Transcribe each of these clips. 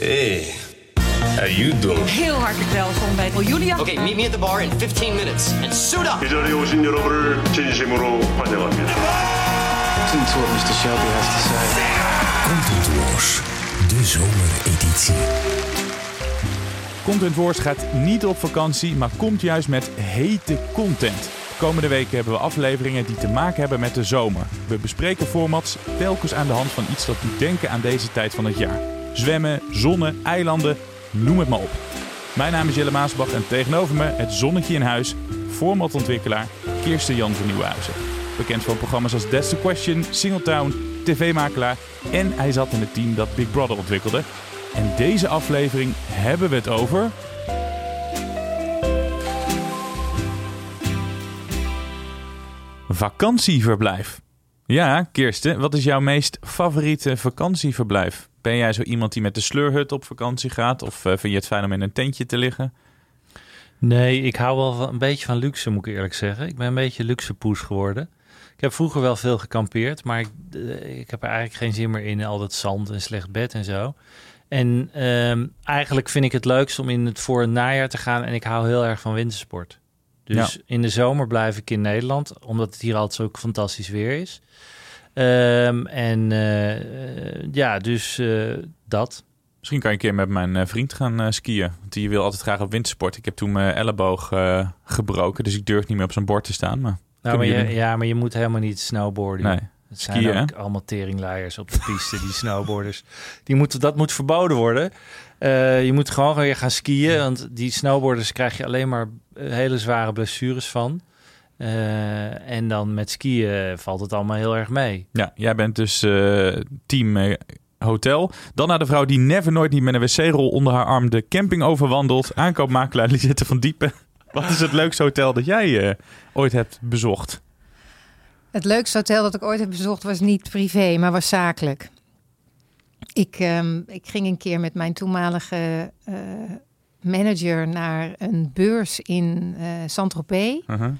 Hey, how you doing? Heel hartelijk welkom bij Julia. Okay, meet me at the bar in 15 minutes and suit up. 이 자리에 오신 여러분을 진심으로 환영합니다. Listen to what Mr. Shelby has to say. Content Wars, de zomereditie. Content Wars gaat niet op vakantie, maar komt juist met hete content. Komende weken hebben we afleveringen die te maken hebben met de zomer. We bespreken formats telkens aan de hand van iets dat doet denken aan deze tijd van het jaar. Zwemmen, zonnen, eilanden, noem het maar op. Mijn naam is Jelle Maasbach en tegenover me het zonnetje in huis, formatontwikkelaar Kirsten Jan van Nieuwenhuizen. Bekend van programma's als That's the Question, Singletown, tv-makelaar en hij zat in het team dat Big Brother ontwikkelde. En deze aflevering hebben we het over. Vakantieverblijf. Ja, Kirsten, wat is jouw meest favoriete vakantieverblijf? Ben jij zo iemand die met de sleurhut op vakantie gaat? Of eh, vind je het fijn om in een tentje te liggen? Nee, ik hou wel van- een beetje van luxe, moet ik eerlijk zeggen. Ik ben een beetje luxe poes geworden. Ik heb vroeger wel veel gekampeerd, maar ik, eh, ik heb er eigenlijk geen zin meer in. Al dat zand en slecht bed en zo. En ehm, eigenlijk vind ik het leukst om in het voor- en najaar te gaan. En ik hou heel erg van wintersport. Dus in de zomer blijf ik in Nederland, omdat het hier altijd zo fantastisch weer is. Ehm, en eh, eh, ja, dus eh, dat. Misschien kan je een keer met mijn vriend gaan skiën. Want die wil altijd graag op wintersport. Ik heb toen mijn elleboog gebroken, dus ik durf niet meer op zijn bord te staan. Maar Nou, maar je, ja, maar je moet helemaal niet snowboarden. nee. Het zijn Skiën, ook allemaal teringleiers op de piste, die snowboarders. Die moeten, dat moet verboden worden. Je moet gewoon weer gaan skiën, want die snowboarders krijg je alleen maar hele zware blessures van. Eh, en dan met skiën valt het allemaal heel erg mee. Ja, jij bent dus eh, team eh, hotel. Dan naar de vrouw die never nooit niet met een wc-rol onder haar arm de camping overwandelt. Aankoopmakelaar Lisette van Diepen. Wat is het leukste hotel dat jij ooit hebt bezocht? Het leukste hotel dat ik ooit heb bezocht was niet privé, maar was zakelijk. Ik, ehm, ik ging een keer met mijn toenmalige eh, manager naar een beurs in eh Saint-Tropez. Uh-huh.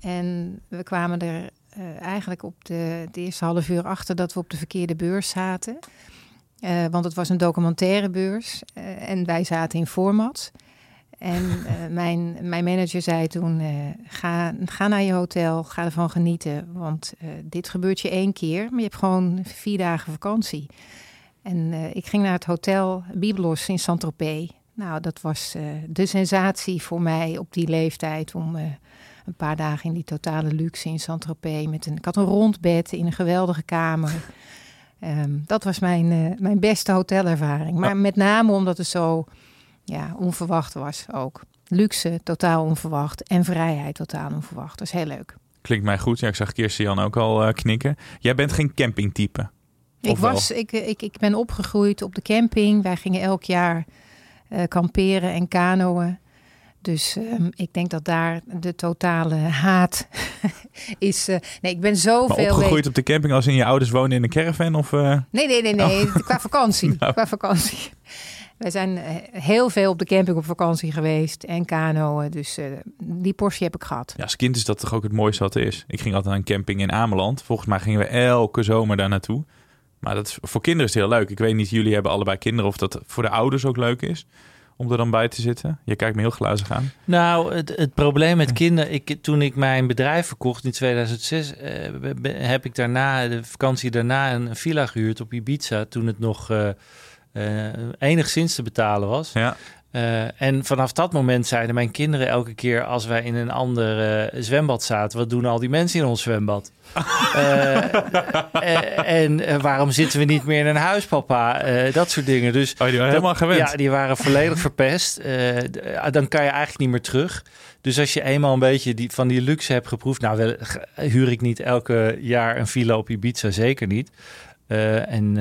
En we kwamen er eh, eigenlijk op de, de eerste half uur achter dat we op de verkeerde beurs zaten. Eh, want het was een documentaire beurs eh, en wij zaten in format. En mijn, mijn manager zei toen: ga, ga naar je hotel, ga ervan genieten. Want dit gebeurt je één keer, maar je hebt gewoon vier dagen vakantie. En ik ging naar het hotel Biblos in Saint-Tropez. Nou, dat was de sensatie voor mij op die leeftijd om een paar dagen in die totale luxe in Saint-Tropez. Met een, ik had een rond bed in een geweldige kamer. Ehm, dat was mijn, eh, mijn beste hotelervaring. Maar Ja. met name omdat het zo ja, onverwacht was ook. Luxe, totaal onverwacht. En vrijheid, totaal onverwacht. Dat is heel leuk. Klinkt mij goed. Ja, ik zag Kirsten Jan ook al eh, knikken. Jij bent geen campingtype. Ik, was, ik, ik, ik ben opgegroeid op de camping. Wij gingen elk jaar eh, kamperen en kanoën. Dus ehm, ik denk dat daar de totale haat is. eh, nee, ik ben Maar zoveel. opgegroeid op de camping als in je ouders wonen in een caravan? Of, eh, Nee, nee, nee, nee. Qua vakantie. Nou. Qua vakantie. Wij zijn eh, heel veel op de camping op vakantie geweest en kanoën. Dus die portie heb ik gehad. Ja, als kind is dat toch ook het mooiste wat er is. Ik ging altijd naar een camping in Ameland. Volgens mij gingen we elke zomer daar naartoe. Maar dat is, voor kinderen is het heel leuk. Ik weet niet, jullie hebben allebei kinderen of dat voor de ouders ook leuk is om er dan bij te zitten. Je kijkt me heel glazig aan. Nou, het, het probleem met kinderen... Ik, toen ik mijn bedrijf verkocht in 2006... eh, heb ik daarna, de vakantie daarna, een villa gehuurd op Ibiza... toen het nog eh, eh, enigszins te betalen was. Ja. Eh, en vanaf dat moment zeiden mijn kinderen elke keer... als wij in een ander eh, zwembad zaten... wat doen al die mensen in ons zwembad? Eh, en waarom zitten we niet meer in een huis, papa? Dat soort dingen. Dus Oh, die waren helemaal gewend. ja, die waren volledig verpest. Dan kan je eigenlijk niet meer terug. Dus als je eenmaal een beetje die, van die luxe hebt geproefd... nou, wel, huur ik niet elke jaar een villa op Ibiza, zeker niet. En,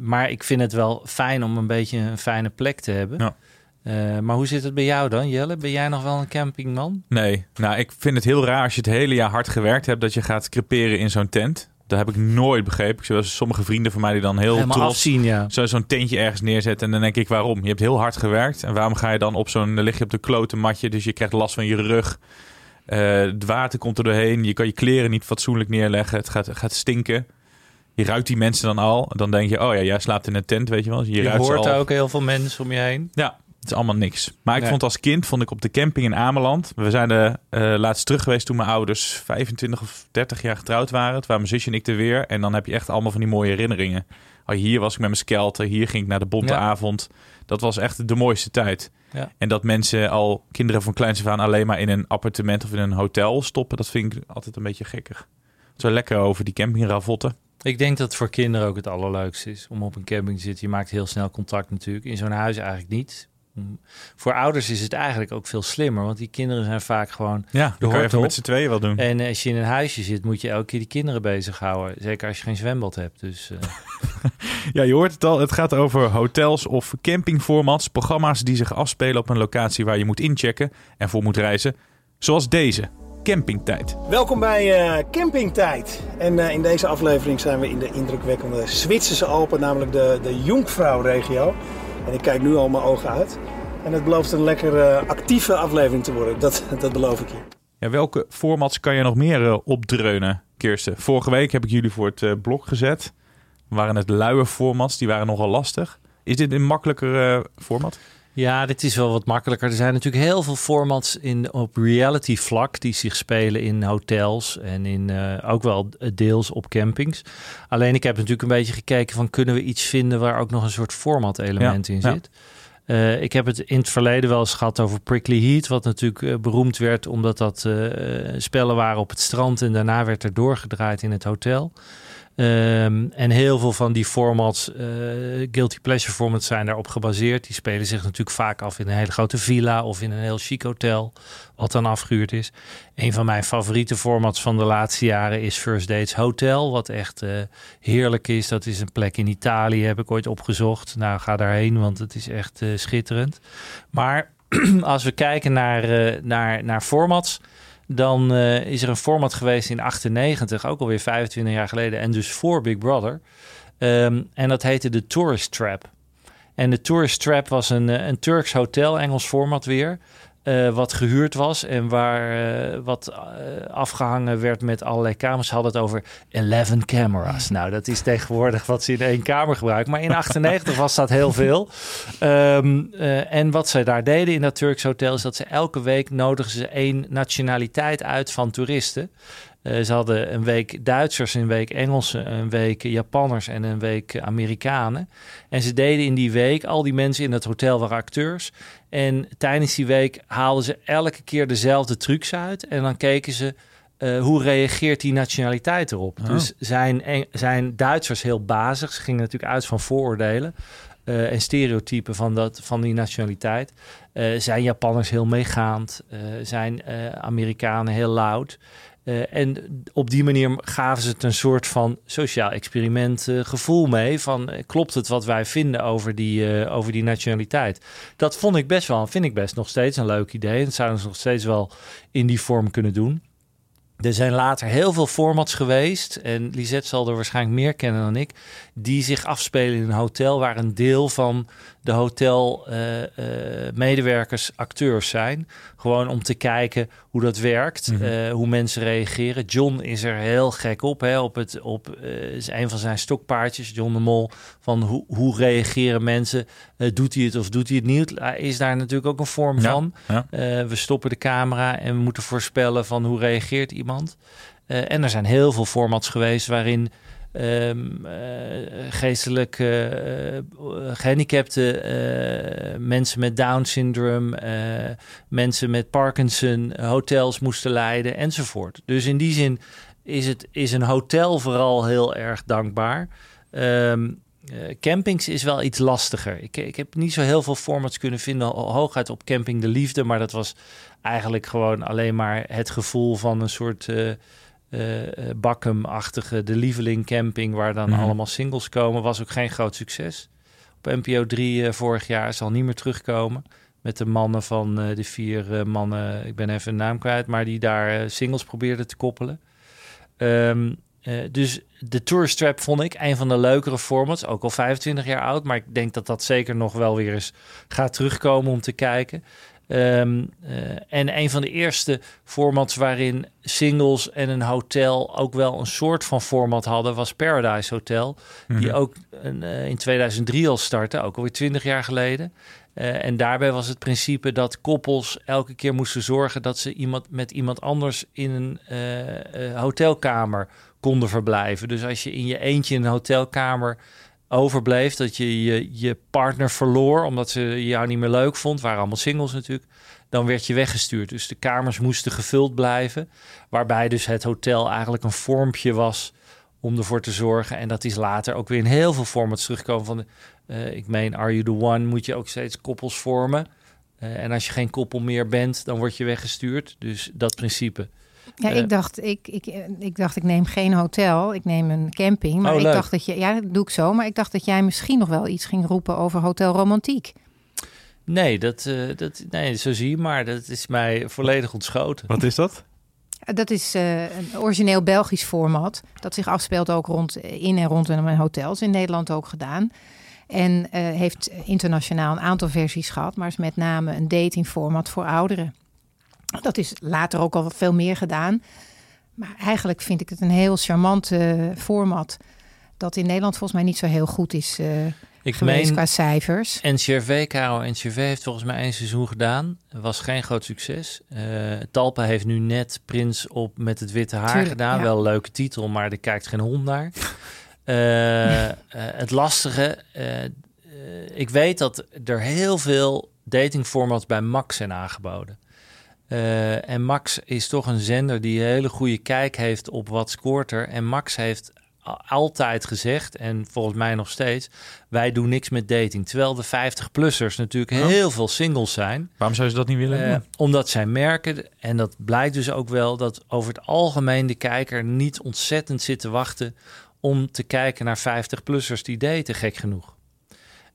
maar ik vind het wel fijn om een beetje een fijne plek te hebben. Ja. Eh, maar hoe zit het bij jou dan, Jelle? Ben jij nog wel een campingman? Nee, nou ik vind het heel raar als je het hele jaar hard gewerkt hebt dat je gaat creperen in zo'n tent. Dat heb ik nooit begrepen. Ik zie sommige vrienden van mij die dan heel Helemaal trots afzien, ja. zo, zo'n tentje ergens neerzetten. En dan denk ik, waarom? Je hebt heel hard gewerkt. En waarom ga je dan op zo'n... Dan lig je op de klote matje, dus je krijgt last van je rug. Eh, het water komt er doorheen. Je kan je kleren niet fatsoenlijk neerleggen. Het gaat, gaat stinken. Je ruikt die mensen dan al. Dan denk je, oh ja, jij slaapt in een tent, weet je wel. Je, Je, ruikt hoort al. ook heel veel mensen om je heen. Ja, het is allemaal niks. Maar ik Nee. vond als kind, vond ik op de camping in Ameland. We zijn er eh, laatst terug geweest toen mijn ouders 25 of 30 jaar getrouwd waren. Toen waren mijn zusje en ik er weer. En dan heb je echt allemaal van die mooie herinneringen. Oh, hier was ik met mijn skelter. Hier ging ik naar de bonte Ja. avond. Dat was echt de mooiste tijd. Ja. En dat mensen al, kinderen van kleins af aan, alleen maar in een appartement of in een hotel stoppen. Dat vind ik altijd een beetje gekkig. Zo lekker over die campingravotten. Ik denk dat het voor kinderen ook het allerleukste is om op een camping te zitten. Je maakt heel snel contact natuurlijk. In zo'n huis eigenlijk niet. Voor ouders is het eigenlijk ook veel slimmer, want die kinderen zijn vaak gewoon Ja, de dat kan je even met z'n tweeën wel doen. En als je in een huisje zit, moet je elke keer die kinderen bezighouden. Zeker als je geen zwembad hebt. Dus eh, Ja, je hoort het al. Het gaat over hotels of campingformats. Programma's die zich afspelen op een locatie waar je moet inchecken en voor moet reizen. Zoals deze, Campingtijd. Welkom bij eh, Campingtijd. En eh, in deze aflevering zijn we in de indrukwekkende Zwitserse Alpen, namelijk de, de Jungfrau-regio. En ik kijk nu al mijn ogen uit. En het belooft een lekker eh, actieve aflevering te worden, dat, dat beloof ik je. Ja, welke formats kan je nog meer eh, opdreunen, Kirsten? Vorige week heb ik jullie voor het eh, blok gezet. Waren het luie formats, die waren nogal lastig. Is dit een makkelijker format? Ja, dit is wel wat makkelijker. Er zijn natuurlijk heel veel formats in, op reality vlak die zich spelen in hotels en in, eh, ook wel deels op campings. Alleen ik heb natuurlijk een beetje gekeken van kunnen we iets vinden waar ook nog een soort format element Ja, in ja. zit. Eh, ik heb het in het verleden wel eens gehad over Prickly Heat, wat natuurlijk eh, beroemd werd omdat dat spellen waren op het strand en daarna werd er doorgedraaid in het hotel. Ehm, en heel veel van die formats, eh, guilty pleasure formats, zijn daarop gebaseerd. Die spelen zich natuurlijk vaak af in een hele grote villa of in een heel chic hotel, wat dan afgehuurd is. Een van mijn favoriete formats van de laatste jaren is First Dates Hotel, wat echt eh, heerlijk is. Dat is een plek in Italië, heb ik ooit opgezocht. Nou, ga daarheen, want het is echt eh, schitterend. Maar als we kijken naar, naar, naar formats, dan eh, is er een format geweest in 98, ook alweer 25 jaar geleden, en dus voor Big Brother. Ehm, en dat heette de Tourist Trap. En de Tourist Trap was een, eh, een Turks hotel, Engels format weer. Eh, wat gehuurd was en waar eh, wat eh, afgehangen werd met allerlei kamers. Ze hadden het over 11 cameras. Nou, dat is tegenwoordig wat ze in één kamer gebruiken. Maar in 98 was dat heel veel. Ehm, eh, en wat zij daar deden in dat Turks hotel is dat ze elke week nodigen ze één nationaliteit uit van toeristen. Eh, ze hadden een week Duitsers, een week Engelsen, een week Japanners en een week Amerikanen. En ze deden in die week, al die mensen in het hotel waren acteurs. En tijdens die week haalden ze elke keer dezelfde trucs uit. En dan keken ze eh, hoe reageert die nationaliteit erop. Oh. Dus zijn, zijn Duitsers heel bazig. Ze gingen natuurlijk uit van vooroordelen. eh, en stereotypen van, dat, van die nationaliteit. Zijn Japanners heel meegaand? Zijn Amerikanen heel loud? Eh, en op die manier gaven ze het een soort van sociaal experiment eh, gevoel mee. Van eh, klopt het wat wij vinden over die, over die nationaliteit? Dat vond ik best wel, vind ik best nog steeds een leuk idee. Dat zouden ze nog steeds wel in die vorm kunnen doen. Er zijn later heel veel formats geweest, en Lisette zal er waarschijnlijk meer kennen dan ik, die zich afspelen in een hotel waar een deel van de hotelmedewerkers acteurs zijn. Gewoon om te kijken hoe dat werkt, Mhm. eh, hoe mensen reageren. John is er heel gek op, hè, op het, op, eh, is een van zijn stokpaardjes, John de Mol, van hoe, hoe reageren mensen? Eh, doet hij het of doet hij het niet? Is daar natuurlijk ook een vorm Ja, van. ja. Eh, we stoppen de camera en we moeten voorspellen van hoe reageert iemand. Eh, en er zijn heel veel formats geweest waarin ehm, eh, geestelijk eh, eh, gehandicapte eh, mensen met Down syndroom, mensen met Parkinson, hotels moesten leiden enzovoort. Dus in die zin is, het, is een hotel vooral heel erg dankbaar. Ehm, eh, campings is wel iets lastiger. Ik, ik heb niet zo heel veel formats kunnen vinden. ho- Hooguit op Camping de Liefde. Maar dat was eigenlijk gewoon alleen maar het gevoel van een soort uh, Bakkum-achtige, de Lieveling Camping, waar dan Mhm. allemaal singles komen, was ook geen groot succes. Op NPO 3 eh, vorig jaar zal niet meer terugkomen. Met de mannen van eh, de vier eh, mannen, ik ben even de naam kwijt, maar die daar eh, singles probeerden te koppelen. Ehm, eh, dus de Tourist Trap vond ik een van de leukere formats, ook al 25 jaar oud, maar ik denk dat dat zeker nog wel weer eens gaat terugkomen om te kijken. Ehm, eh, en een van de eerste formats waarin singles en een hotel ook wel een soort van format hadden, was Paradise Hotel. Die Mhm. ook een, eh, in 2003 al startte, ook alweer 20 jaar geleden. Eh, en daarbij was het principe dat koppels elke keer moesten zorgen dat ze iemand met iemand anders in een hotelkamer konden verblijven. Dus als je in je eentje in een hotelkamer overbleef, dat je je, je partner verloor omdat ze jou niet meer leuk vond, waren allemaal singles natuurlijk, dan werd je weggestuurd. Dus de kamers moesten gevuld blijven, waarbij dus het hotel eigenlijk een vormpje was om ervoor te zorgen. En dat is later ook weer in heel veel formats terugkomen van, eh, ik meen, Are You The One, moet je ook steeds koppels vormen. Eh, en als je geen koppel meer bent, dan word je weggestuurd. Dus dat principe. Ja, Eh, ik, dacht, ik, ik, ik dacht, ik neem geen hotel, ik neem een camping. Maar Oh, ik leuk. dacht dat je, ja, dat doe ik zo. Maar ik dacht dat jij misschien nog wel iets ging roepen over Hotel Romantiek. Nee, dat, eh, dat, nee, zo zie je maar. Dat is mij volledig ontschoten. Wat is dat? Dat is eh, een origineel Belgisch format. Dat zich afspeelt ook rond, in en rondom hotels. In Nederland ook gedaan. En eh, heeft internationaal een aantal versies gehad. Maar is met name een datingformat voor ouderen. Dat is later ook al veel meer gedaan. Maar eigenlijk vind ik het een heel charmant eh, format. Dat in Nederland volgens mij niet zo heel goed is eh, Ik geweest meen- qua cijfers. NCRV, Karel NCRV heeft volgens mij één seizoen gedaan. Was geen groot succes. Eh Talpa heeft nu net Prins op met het witte haar Tuurlijk, gedaan. ja. Wel een leuke titel, maar er kijkt geen hond naar. Het lastige, ik weet dat er heel veel datingformats bij Max zijn aangeboden. Eh, en Max is toch een zender die een hele goede kijk heeft op wat scoort er. En Max heeft altijd gezegd, en volgens mij nog steeds, wij doen niks met dating. Terwijl de 50-plussers natuurlijk Oh. heel veel singles zijn. Waarom zou ze dat niet willen Eh, omdat zij merken, en dat blijkt dus ook wel, dat over het algemeen de kijker niet ontzettend zit te wachten om te kijken naar 50-plussers die daten, gek genoeg.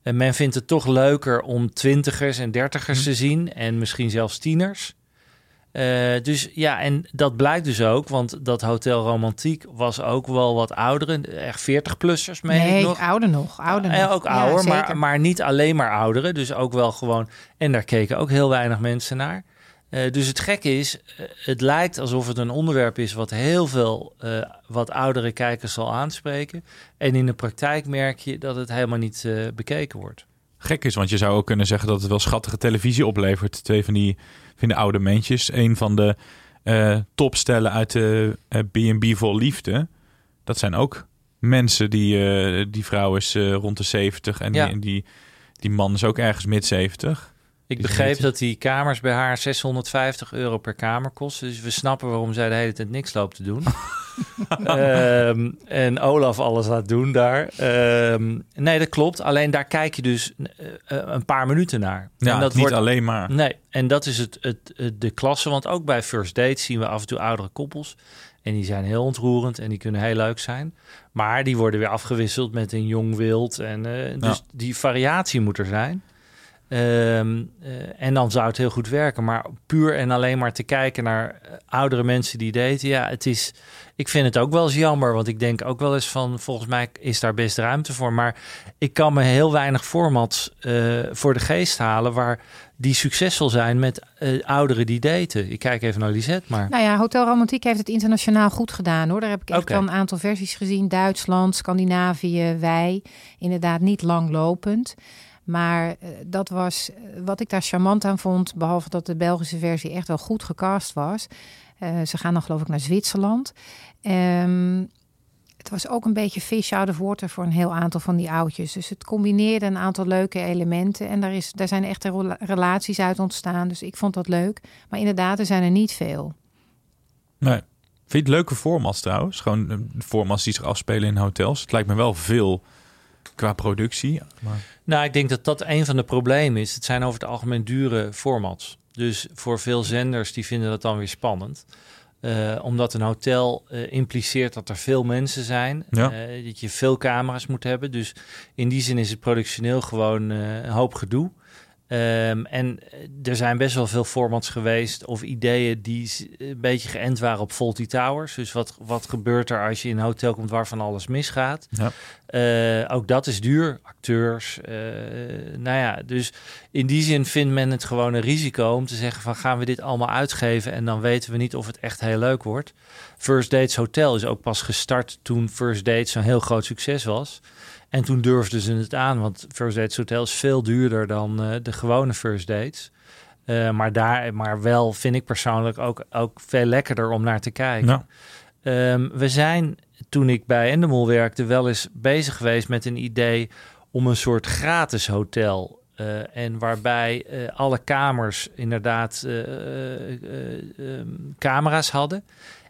En men vindt het toch leuker om twintigers en dertigers te zien en misschien zelfs tieners. Eh, dus ja, en dat blijkt dus ook, want dat Hotel Romantiek was ook wel wat ouderen, echt 40-plussers, meen nee, nog. ouder nog. Ouder Eh, nog. ook Ja, ouder, maar, maar niet alleen maar ouderen. Dus ook wel gewoon. En daar keken ook heel weinig mensen naar. Eh, dus het gekke is, het lijkt alsof het een onderwerp is wat heel veel wat oudere kijkers zal aanspreken. En in de praktijk merk je dat het helemaal niet bekeken wordt. Gek is, want je zou ook kunnen zeggen dat het wel schattige televisie oplevert. Twee van die, van die oude mensjes. Een van de eh, topstellen uit de eh, B&B Vol Liefde. Dat zijn ook mensen die... eh, die vrouw is rond de 70 en, Ja. die, en die, die man is ook ergens mid 70. Ik Die begreep dat die kamers bij haar 650 euro per kamer kosten. Dus we snappen waarom zij de hele tijd niks loopt te doen. Ehm, en Olaf alles laat doen daar. Ehm, nee, dat klopt. Alleen daar kijk je dus eh, eh, een paar minuten naar. Ja, en dat niet alleen maar. Nee, en dat is het, het, het- de klasse. Want ook bij first dates zien we af en toe oudere koppels. En die zijn heel ontroerend en die kunnen heel leuk zijn. Maar die worden weer afgewisseld met een jong wild. En, eh, dus die variatie moet er zijn. Ehm, eh, en dan zou het heel goed werken. Maar puur en alleen maar te kijken naar oudere mensen die daten. Ja, het is. Ik vind het ook wel eens jammer. Want ik denk ook wel eens van. Volgens mij is daar best ruimte voor. Maar ik kan me heel weinig formats eh, voor de geest halen. waar die succesvol zijn met eh, ouderen die daten. Ik kijk even naar Lisette, maar. Nou ja, Hotel Romantiek heeft het internationaal goed gedaan hoor. Daar heb ik echt wel een aantal versies gezien. Duitsland, Scandinavië, wij. Inderdaad niet langlopend. Maar eh, dat was wat ik daar charmant aan vond. Behalve dat de Belgische versie echt wel goed gecast was. Eh, ze gaan dan geloof ik naar Zwitserland. Ehm, het was ook een beetje fish out of water voor een heel aantal van die oudjes. Dus het combineerde een aantal leuke elementen. En daar, is, daar zijn echte rela- relaties uit ontstaan. Dus ik vond dat leuk. Maar inderdaad, er zijn er niet veel. Nee. Vind je het leuke formats trouwens? Gewoon eh, formats die zich afspelen in hotels. Het lijkt me wel veel qua productie. Maar... Nou, ik denk dat dat een van de problemen is. Het zijn over het algemeen dure formats. Dus voor veel zenders die vinden dat dan weer spannend. Uh, omdat een hotel uh, impliceert dat er veel mensen zijn. Ja. Uh, dat je veel camera's moet hebben. Dus in die zin is het productioneel gewoon een hoop gedoe. Um, en er zijn best wel veel formats geweest of ideeën die een beetje geënt waren op Faulty Towers. Dus wat, wat gebeurt er als je in een hotel komt waarvan alles misgaat? Ja. Uh, ook dat is duur. Acteurs. Uh, nou ja, dus in die zin vindt men het gewoon een risico om te zeggen van gaan we dit allemaal uitgeven en dan weten we niet of het echt heel leuk wordt. First Dates Hotel is ook pas gestart toen First Dates een heel groot succes was. En toen durfden ze het aan, want First Dates Hotel is veel duurder dan uh, de gewone First Dates. Uh, maar, daar, maar wel vind ik persoonlijk ook, ook veel lekkerder om naar te kijken. Um, we zijn, toen ik bij Endemol werkte, wel eens bezig geweest met een idee om een soort gratis hotel. Uh, en waarbij alle kamers inderdaad um, camera's hadden.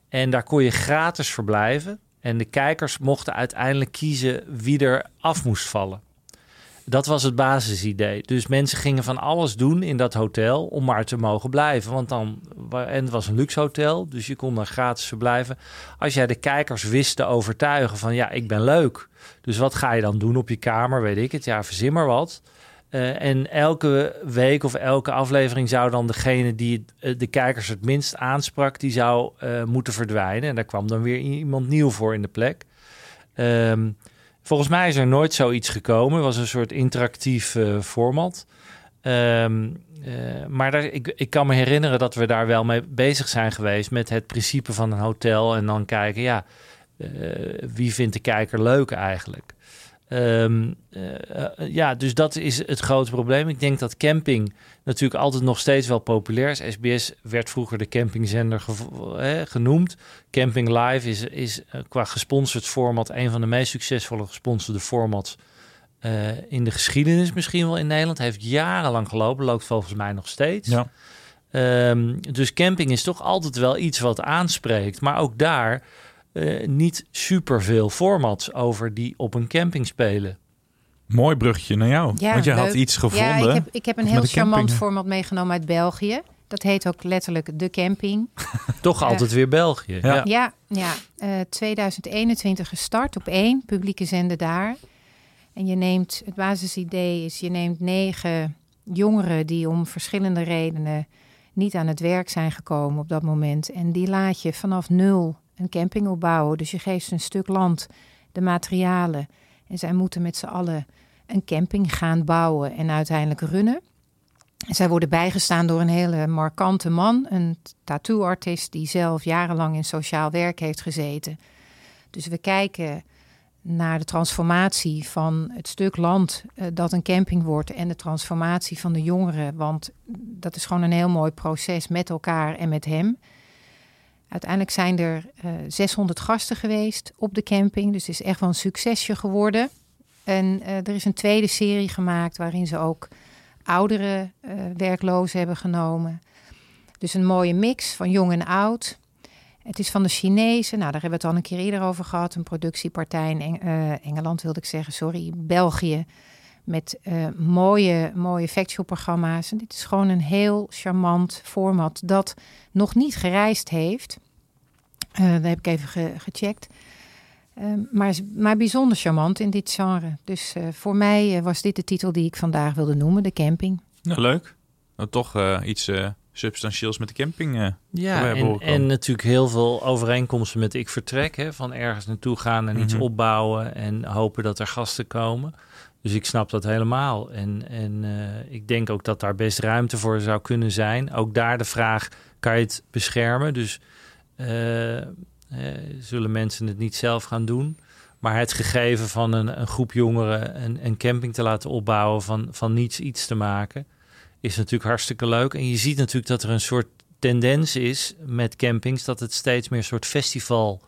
En daar kon je gratis verblijven. En de kijkers mochten uiteindelijk kiezen wie er af moest vallen. Dat was het basisidee. Dus mensen gingen van alles doen in dat hotel om maar te mogen blijven. Want dan, en het was een luxe hotel, dus je kon daar gratis verblijven. Als jij de kijkers wist te overtuigen van ja, ik ben leuk. Dus wat ga je dan doen op je kamer, weet ik het. Ja, verzin maar wat. Uh, en elke week of elke aflevering zou dan degene die het, de kijkers het minst aansprak, die zou uh, moeten verdwijnen. En daar kwam dan weer iemand nieuw voor in de plek. Um, volgens mij is er nooit zoiets gekomen. Het was een soort interactief format. Um, maar daar, ik, ik kan me herinneren dat we daar wel mee bezig zijn geweest met het principe van een hotel. En dan kijken, ja, wie vindt de kijker leuk eigenlijk? Um, uh, ja, dus dat is het grote probleem. Ik denk dat camping natuurlijk altijd nog steeds wel populair is. SBS werd vroeger de campingzender eh, genoemd. Camping Live is, is uh, qua gesponsord format een van de meest succesvolle gesponsorde formats in de geschiedenis misschien wel in Nederland. Heeft jarenlang gelopen, loopt volgens mij nog steeds. Ja. Um, dus camping is toch altijd wel iets wat aanspreekt. Maar ook daar uh, niet superveel formats over die op een camping spelen. Mooi bruggetje naar jou. Ja, Want je leuk. had iets gevonden. Ja, ik heb, ik heb een heel charmant camping. format meegenomen uit België. Dat heet ook letterlijk De Camping. Toch altijd weer België. Ja. Ja. Ja, ja uh, 2021 gestart op één, publieke zender daar. En je neemt, het basisidee is, je neemt negen jongeren die om verschillende redenen niet aan het werk zijn gekomen op dat moment. En die laat je vanaf nul een camping opbouwen. Dus je geeft ze een stuk land, de materialen. En zij moeten met z'n allen een camping gaan bouwen en uiteindelijk runnen. En zij worden bijgestaan door een hele markante man, een tattooartist die zelf jarenlang in sociaal werk heeft gezeten. Dus we kijken naar de transformatie van het stuk land uh, dat een camping wordt en de transformatie van de jongeren. Want dat is gewoon een heel mooi proces met elkaar en met hem. Uiteindelijk zijn er uh, 600 gasten geweest op de camping. Dus het is echt wel een succesje geworden. En uh, er is een tweede serie gemaakt waarin ze ook oudere uh, werklozen hebben genomen. Dus een mooie mix van jong en oud. Het is van de Chinezen. Nou, daar hebben we het al een keer eerder over gehad. Een productiepartij in Eng Engeland, wilde ik zeggen. Sorry, België. Met uh, mooie, mooie factual-programma's. En dit is gewoon een heel charmant format dat nog niet gereisd heeft. Uh, dat heb ik even ge gecheckt. Uh, maar, maar bijzonder charmant in dit genre. Dus uh, voor mij uh, was dit de titel die ik vandaag wilde noemen, de camping. Nou, leuk. Nou, toch uh, iets substantieels met de camping. ja, en, en, natuurlijk heel veel overeenkomsten met ik vertrek. Hè, van ergens naartoe gaan en mm -hmm. iets opbouwen en hopen dat er gasten komen. Dus ik snap dat helemaal. En, en ik denk ook dat daar best ruimte voor zou kunnen zijn. Ook daar de vraag, kan je het beschermen? Dus... Uh, zullen mensen het niet zelf gaan doen. Maar het gegeven van een, een groep jongeren een, een, camping te laten opbouwen, van, van niets iets te maken, is natuurlijk hartstikke leuk. En je ziet natuurlijk dat er een soort tendens is met campings, dat het steeds meer een soort festival.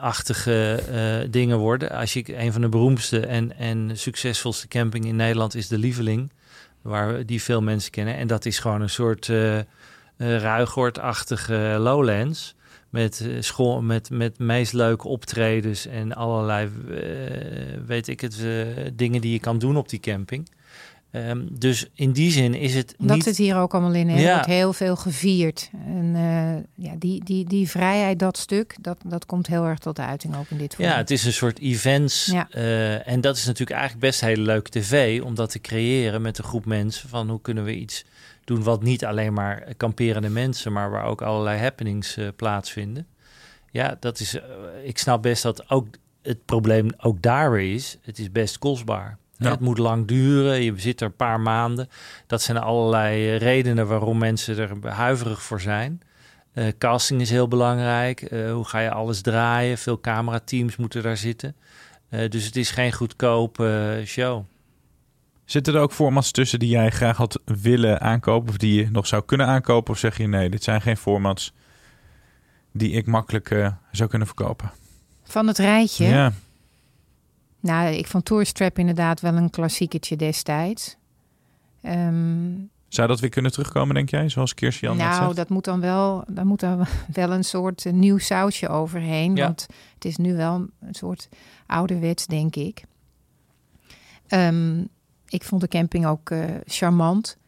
Achtige uh, dingen worden. Als je een van de beroemdste en, en succesvolste camping in Nederland is de Lieveling, waar die veel mensen kennen. En dat is gewoon een soort uh, ruigoordachtige lowlands met met, met meest leuke optredens en allerlei, weet ik het, dingen die je kan doen op die camping. Ehm, dus in die zin is het Dat niet... zit hier ook allemaal in. Er Ja. wordt heel veel gevierd. En eh, ja, die, die, die vrijheid, dat stuk, dat, dat komt heel erg tot uiting ook in dit Ja, format. het is een soort events. Ja. eh, en dat is natuurlijk eigenlijk best hele leuke tv om dat te creëren met een groep mensen. Van hoe kunnen we iets doen wat niet alleen maar kamperende mensen, maar waar ook allerlei happenings eh, plaatsvinden. Ja, dat is. ik snap best dat ook het probleem ook daar weer is. Het is best kostbaar. Ja. Het moet lang duren. Je zit er een paar maanden. Dat zijn allerlei eh, redenen waarom mensen er huiverig voor zijn. Eh, casting is heel belangrijk. Eh, hoe ga je alles draaien? Veel camerateams moeten daar zitten. Eh, dus het is geen goedkope eh, show. Zitten er ook formats tussen die jij graag had willen aankopen of die je nog zou kunnen aankopen? Of zeg je nee, dit zijn geen formats die ik makkelijk zou kunnen verkopen? Van het rijtje. Ja. Nou, ik vond Tourstrap inderdaad wel een klassieketje destijds. Ehm, Zou dat weer kunnen terugkomen, denk jij? Zoals Kirsten net nou, zegt? dat moet dan wel, daar moet dan wel een soort eh, nieuw sausje overheen. Ja. Want het is nu wel een soort ouderwets, denk ik. Ehm, ik vond de camping ook eh, charmant.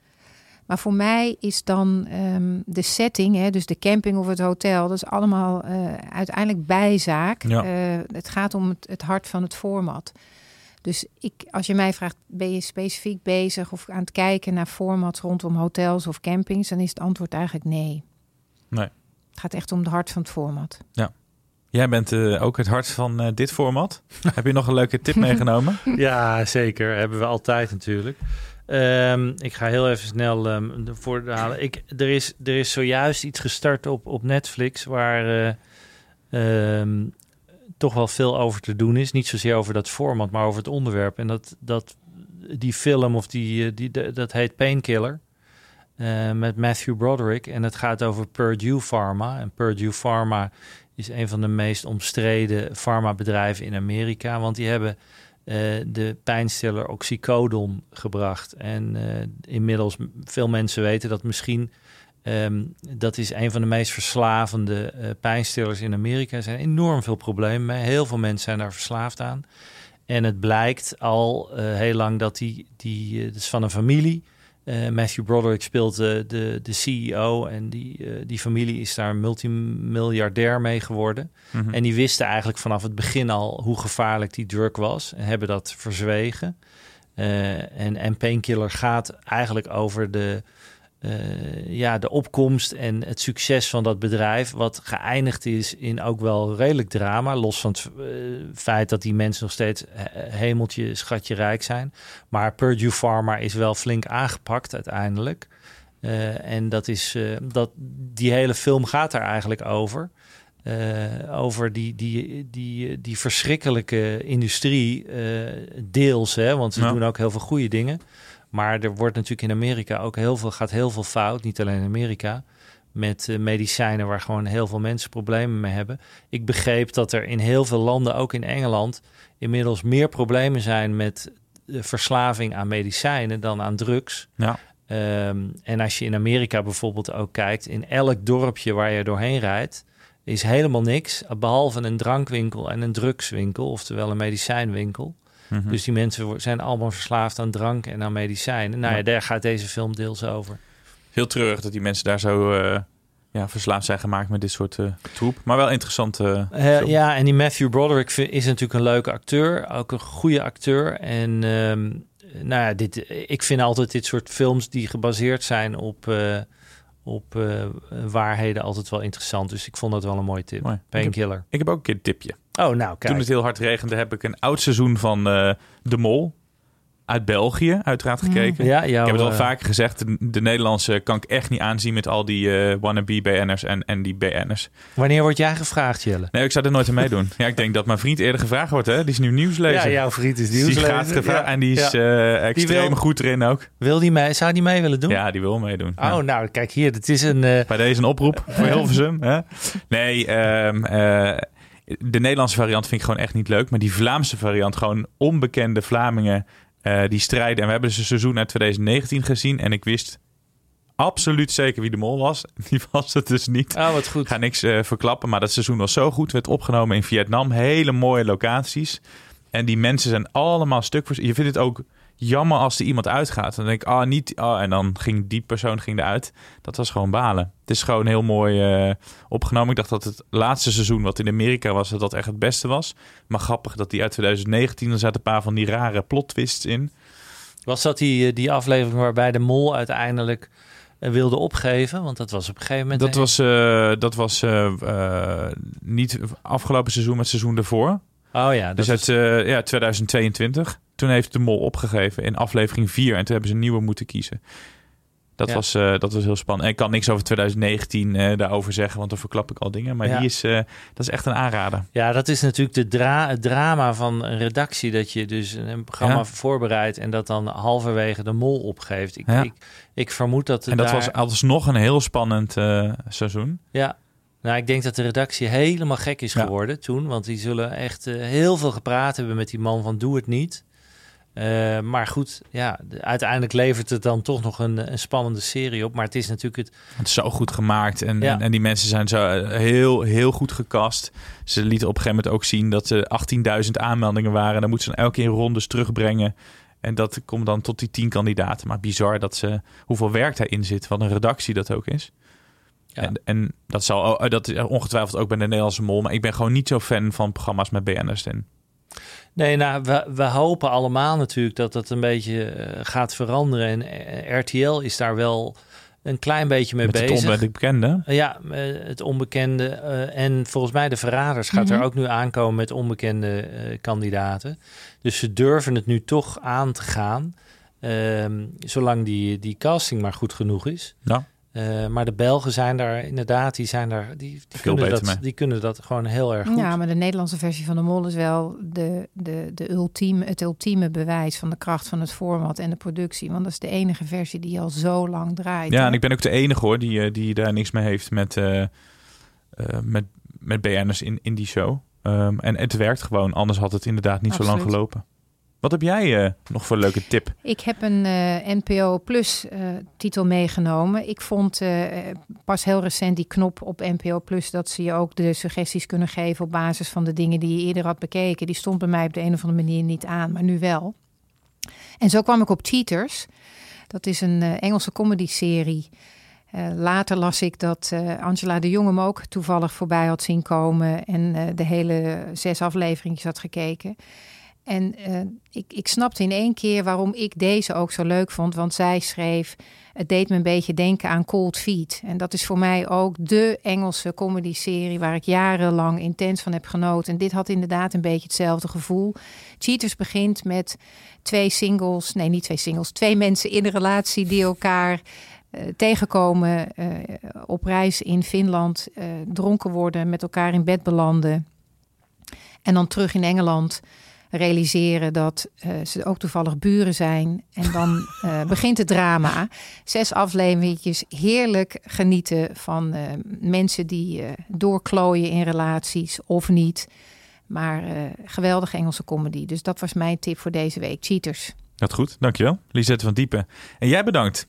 Maar voor mij is dan ehm, de setting, hè, dus de camping of het hotel, dat is allemaal eh, uiteindelijk bijzaak. Ja. Eh, het gaat om het, het hart van het format. Dus ik, als je mij vraagt, ben je specifiek bezig of aan het kijken naar formats rondom hotels of campings, dan is het antwoord eigenlijk nee. Nee. Het gaat echt om het hart van het format. Jij bent eh, ook het hart van eh, dit format. Heb je nog een leuke tip meegenomen? Ja, zeker. Hebben we altijd natuurlijk. Ehm, ik ga heel even snel ehm ervoor halen. Ik, er, is, er is zojuist iets gestart op, op Netflix waar eh, ehm, toch wel veel over te doen is. Niet zozeer over dat format, maar over het onderwerp. En dat, dat, die film of die, eh, die, dat heet Painkiller. eh, met Matthew Broderick. En het gaat over Purdue Pharma. En Purdue Pharma is een van de meest omstreden farmabedrijven in Amerika. Want die hebben eh, de pijnstiller oxycodon gebracht. En eh, inmiddels, veel mensen weten dat misschien... ehm, dat is een van de meest verslavende eh, pijnstillers in Amerika. Er zijn enorm veel problemen mee. Heel veel mensen zijn daar verslaafd aan. En het blijkt al heel lang dat die, die dat is van een familie. Eh, Matthew Broderick speelt eh, de, de CEO en die, eh, die familie is daar multimiljardair mee geworden. Mhm. En die wisten eigenlijk vanaf het begin al hoe gevaarlijk die drug was en hebben dat verzwegen. En, en Painkiller gaat eigenlijk over de, eh, ja, de opkomst en het succes van dat bedrijf, wat geëindigd is in ook wel redelijk drama, los van het eh, feit dat die mensen nog steeds eh, hemeltje, schatje rijk zijn. Maar Purdue Pharma is wel flink aangepakt uiteindelijk. En dat is, dat, die hele film gaat daar eigenlijk over. Over die, die, die, die verschrikkelijke industrie, deels, hè, want ze Ja. doen ook heel veel goede dingen. Maar er wordt natuurlijk in Amerika ook heel veel, gaat heel veel fout, niet alleen in Amerika, met eh, medicijnen waar gewoon heel veel mensen problemen mee hebben. Ik begreep dat er in heel veel landen, ook in Engeland, inmiddels meer problemen zijn met de verslaving aan medicijnen dan aan drugs. Ja. Ehm, en als je in Amerika bijvoorbeeld ook kijkt, in elk dorpje waar je doorheen rijdt, is helemaal niks, behalve een drankwinkel en een drugswinkel, oftewel een medicijnwinkel. Mhm. Dus die mensen zijn allemaal verslaafd aan drank en aan medicijnen. Nou ja, Ja. daar gaat deze film deels over. Heel treurig dat die mensen daar zo eh, ja, verslaafd zijn gemaakt met dit soort eh, troep. Maar wel interessant. eh, ja, en die Matthew Broderick is natuurlijk een leuke acteur, ook een goede acteur. En ehm, nou ja, dit, ik vind altijd dit soort films die gebaseerd zijn op, op waarheden altijd wel interessant. Dus ik vond dat wel een mooie tip. Mooi. Painkiller. Ik heb ook een keer een tipje. Oh, nou kijk. Toen het heel hard regende, heb ik een oud seizoen van eh, De Mol uit België uiteraard gekeken. Ja, jouw, ik heb het al eh, vaker gezegd, de, de Nederlandse kan ik echt niet aanzien met al die eh, wannabe BN'ers en, en die BN'ers. Wanneer word jij gevraagd, Jelle? Nee, ik zou er nooit aan meedoen. Ja, ik denk dat mijn vriend eerder gevraagd wordt, hè? Die is nu nieuwslezer. Ja, jouw vriend is Die nieuwslezer. gaat gevraagd Ja, en die is ja. extreem wil- goed erin ook. Wil die mee? Zou die mee willen doen? Ja, die wil meedoen. Oh, Ja. nou, kijk hier. Het is een... Bij deze een oproep voor Hilversum. Hè? Nee, ehm, eh, de Nederlandse variant vind ik gewoon echt niet leuk. Maar die Vlaamse variant, gewoon onbekende Vlamingen eh, die strijden. En we hebben dus een seizoen uit 2019 gezien. En ik wist absoluut zeker wie de mol was. Die was het dus niet. Oh, wat goed. Ik ga niks eh, verklappen, maar dat seizoen was zo goed. Werd opgenomen in Vietnam. Hele mooie locaties. En die mensen zijn allemaal stuk voor... Je vindt het ook jammer als er iemand uitgaat. Dan denk ik, ah, niet... ah en dan ging die persoon ging eruit. Dat was gewoon balen. Het is gewoon heel mooi eh, opgenomen. Ik dacht dat het laatste seizoen, wat in Amerika was, dat dat echt het beste was. Maar grappig dat die uit 2019, er zaten een paar van die rare plot twists in. Was dat die, eh, die aflevering waarbij de mol uiteindelijk eh, wilde opgeven? Want dat was op een gegeven moment... Dat was, eh, dat was niet afgelopen seizoen, maar het seizoen ervoor. Oh ja, Dus uit ja, 2022. Toen heeft de mol opgegeven in aflevering 4. En toen hebben ze een nieuwe moeten kiezen. Dat, Ja. was, eh, dat was heel spannend. En ik kan niks over 2019 eh, daarover zeggen, want dan verklap ik al dingen. Maar Ja. die is, eh, dat is echt een aanrader. Ja, dat is natuurlijk de dra het drama van een redactie. Dat je dus een programma Ja. voorbereidt en dat dan halverwege de mol opgeeft. Ik, ik, ik vermoed dat... En dat daar, was alsnog een heel spannend seizoen. Ja, nou, ik denk dat de redactie helemaal gek is geworden toen. Want die zullen echt heel veel gepraat hebben met die man van doe het niet. Eh, maar goed, ja, de- uiteindelijk levert het dan toch nog een, een spannende serie op. Maar het is natuurlijk het... Het is zo goed gemaakt. En, Ja. en, en die mensen zijn zo eh, heel, heel goed gecast. Ze lieten op een gegeven moment ook zien dat er 18.000 aanmeldingen waren. Dan moeten ze dan elke keer rondes terugbrengen. En dat komt dan tot die 10 kandidaten. Maar bizar dat ze, hoeveel werk daarin zit. Wat een redactie dat ook is. Ja. En, en dat, zal, dat is ongetwijfeld ook bij de Nederlandse Mol. Maar ik ben gewoon niet zo fan van programma's met BN'ers in. Nee, nou, we, we hopen allemaal natuurlijk dat dat een beetje eh, gaat veranderen. En eh, RTL is daar wel een klein beetje mee Met het bezig. onbekende. Ja, eh, het onbekende. eh, en volgens mij de Verraders gaat Mhm. er ook nu aankomen met onbekende eh, kandidaten. Dus ze durven het nu toch aan te gaan. ehm, zolang die, die casting maar goed genoeg is. Ja. Eh, maar de Belgen zijn daar inderdaad, die zijn daar, die, die, Veel kunnen, beter dat, mee. die kunnen dat gewoon heel erg goed. Ja, maar de Nederlandse versie van de Mol is wel de, de, de ultieme, het ultieme bewijs van de kracht van het format en de productie. Want dat is de enige versie die al zo lang draait. Ja, hè? en ik ben ook de enige hoor die, eh, die daar niks mee heeft met, eh, eh, met, met BN'ers in, in die show. Ehm, en het werkt gewoon, anders had het inderdaad niet zo lang gelopen. Wat heb jij eh, nog voor een leuke tip? Ik heb een eh, NPO Plus eh, titel meegenomen. Ik vond eh, pas heel recent die knop op NPO Plus dat ze je ook de suggesties kunnen geven op basis van de dingen die je eerder had bekeken. Die stond bij mij op de een of andere manier niet aan, maar nu wel. En zo kwam ik op Cheaters. Dat is een Engelse comedy-serie. Later las ik dat Angela de Jong hem ook toevallig voorbij had zien komen en de hele zes afleveringetjes had gekeken. En eh, ik, ik snapte in één keer waarom ik deze ook zo leuk vond. Want zij schreef, het deed me een beetje denken aan Cold Feet. En dat is voor mij ook de Engelse comedy-serie waar ik jarenlang intens van heb genoten. En dit had inderdaad een beetje hetzelfde gevoel. Cheaters begint met twee singles, nee niet twee singles, twee mensen in een relatie die elkaar eh, tegenkomen eh, op reis in Finland, dronken worden, met elkaar in bed belanden. En dan terug in Engeland realiseren dat eh, ze ook toevallig buren zijn. En dan eh, begint het drama. Zes afleveringetjes, heerlijk genieten van eh, mensen die doorklooien in relaties of niet. Maar geweldige Engelse comedy. Dus dat was mijn tip voor deze week. Cheaters. Dat goed, dankjewel. Lisette van Diepen. En jij bedankt.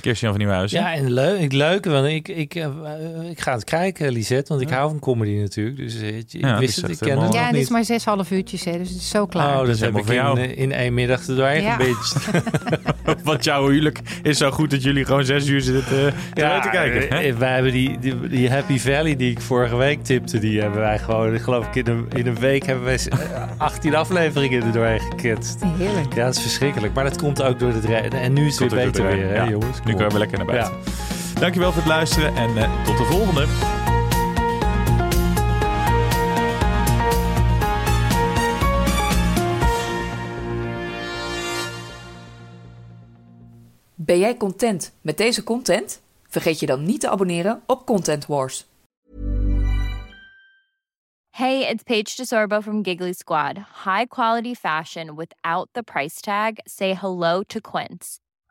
Kirsten van Nieuwhuizen. Ja, en leuk, ik, leuk want ik, ik, eh, eh, ik ga het kijken, Lisette, want ik hou van comedy natuurlijk. Dus eh, ik Ja, wist het, ik ken het Ja, niet. is maar zes half uurtjes, hè, dus het is zo klaar. Oh, dat heb helemaal ik in, jou. in één middag te doorheen Ja. Want jouw huwelijk is zo goed dat jullie gewoon zes uur zitten eh, te te kijken. hè? eh, wij hebben die, die, die Happy Valley die ik vorige week tipte, die hebben wij gewoon, ik geloof ik, in een, in een week hebben wij eh, 18 afleveringen er doorheen geketst. Heerlijk. Ja, dat is verschrikkelijk. Maar dat komt ook door het rijden. En nu is het Komt weer beter weer, hè, ja. Nu kunnen we lekker naar buiten. Ja. Dankjewel voor het luisteren en eh, tot de volgende. Ben jij content met deze content? Vergeet je dan niet te abonneren op Content Wars. Hey, it's Paige DeSorbo from Giggly Squad. High quality fashion without the price tag. Say hello to Quince.